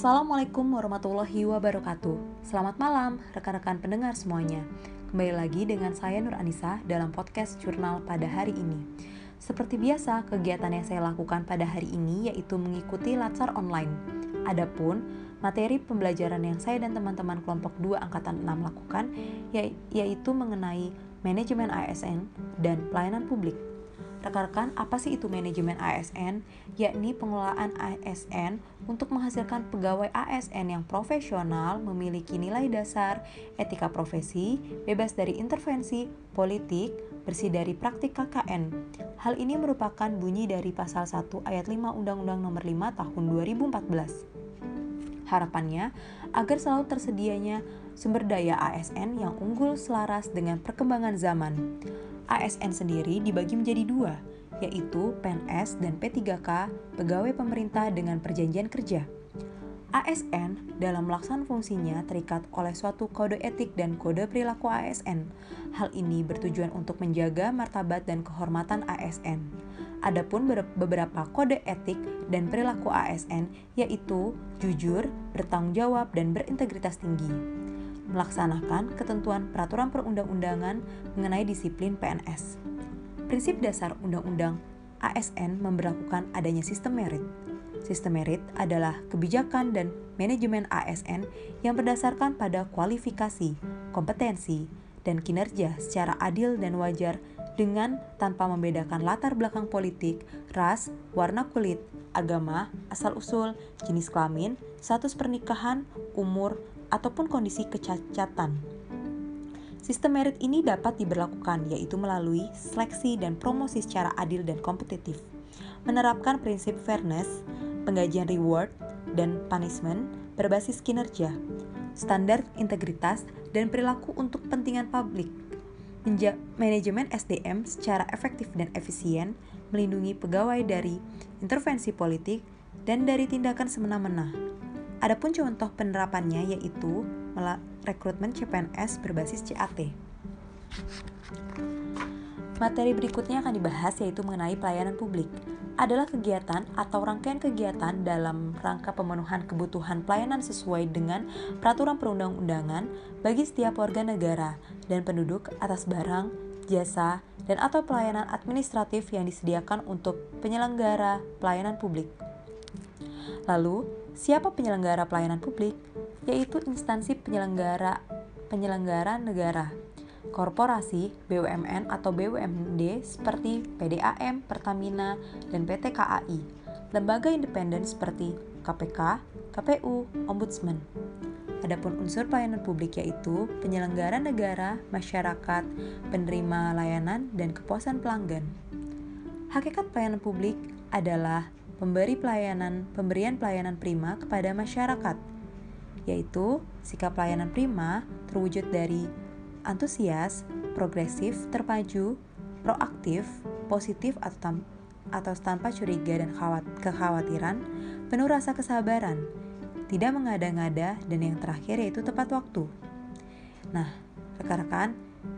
Assalamualaikum warahmatullahi wabarakatuh. Selamat malam, rekan-rekan pendengar semuanya. Kembali lagi dengan saya Nur Anissa dalam podcast jurnal pada hari ini. Seperti biasa, kegiatan yang saya lakukan pada hari ini yaitu mengikuti latsar online. Adapun materi pembelajaran yang saya dan teman-teman kelompok 2 angkatan 6 lakukan yaitu mengenai manajemen ASN dan pelayanan publik. Rekan-rekan, apa sih itu manajemen ASN? Yakni pengelolaan ASN untuk menghasilkan pegawai ASN yang profesional, memiliki nilai dasar, etika profesi, bebas dari intervensi, politik, bersih dari praktik KKN. Hal ini merupakan bunyi dari pasal 1 ayat 5 Undang-Undang Nomor 5 Tahun 2014. Harapannya agar selalu tersedianya sumber daya ASN yang unggul selaras dengan perkembangan zaman. ASN sendiri dibagi menjadi dua, yaitu PNS dan P3K, pegawai pemerintah dengan perjanjian kerja. ASN dalam melaksanakan fungsinya terikat oleh suatu kode etik dan kode perilaku ASN. Hal ini bertujuan untuk menjaga martabat dan kehormatan ASN. Adapun beberapa kode etik dan perilaku ASN yaitu jujur, bertanggung jawab, dan berintegritas tinggi melaksanakan ketentuan peraturan perundang-undangan mengenai disiplin PNS. Prinsip dasar Undang-Undang ASN memberlakukan adanya sistem merit. Sistem merit adalah kebijakan dan manajemen ASN yang berdasarkan pada kualifikasi, kompetensi, dan kinerja secara adil dan wajar dengan tanpa membedakan latar belakang politik, ras, warna kulit, agama, asal-usul, jenis kelamin, status pernikahan, umur, ataupun kondisi kecacatan. Sistem merit ini dapat diberlakukan yaitu melalui seleksi dan promosi secara adil dan kompetitif, menerapkan prinsip fairness, penggajian reward, dan punishment berbasis kinerja, standar integritas, dan perilaku untuk kepentingan publik, manajemen SDM secara efektif dan efisien, melindungi pegawai dari intervensi politik dan dari tindakan semena-mena, Adapun contoh penerapannya yaitu rekrutmen CPNS berbasis CAT. Materi berikutnya akan dibahas yaitu mengenai pelayanan publik. Adalah kegiatan atau rangkaian kegiatan dalam rangka pemenuhan kebutuhan pelayanan sesuai dengan peraturan perundang-undangan bagi setiap warga negara dan penduduk atas barang, jasa, dan atau pelayanan administratif yang disediakan untuk penyelenggara pelayanan publik. Lalu, siapa penyelenggara pelayanan publik? Yaitu instansi penyelenggara penyelenggara negara, korporasi, BUMN atau BUMD seperti PDAM, Pertamina, dan PT KAI, lembaga independen seperti KPK, KPU, Ombudsman. Adapun unsur pelayanan publik yaitu penyelenggara negara, masyarakat, penerima layanan, dan kepuasan pelanggan. Hakikat pelayanan publik adalah memberi pelayanan pemberian pelayanan prima kepada masyarakat, yaitu sikap pelayanan prima terwujud dari antusias, progresif, terpaju, proaktif, positif atau, tam, atau tanpa curiga dan khawat, kekhawatiran, penuh rasa kesabaran, tidak mengada-ngada, dan yang terakhir yaitu tepat waktu. Nah, rekan-rekan,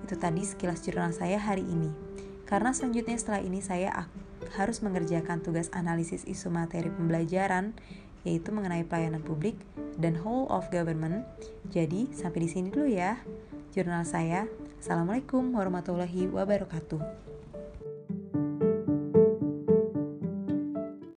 itu tadi sekilas jurnal saya hari ini. Karena selanjutnya setelah ini saya harus mengerjakan tugas analisis isu materi pembelajaran yaitu mengenai pelayanan publik dan whole of government. Jadi, sampai di sini dulu ya jurnal saya. Assalamualaikum warahmatullahi wabarakatuh.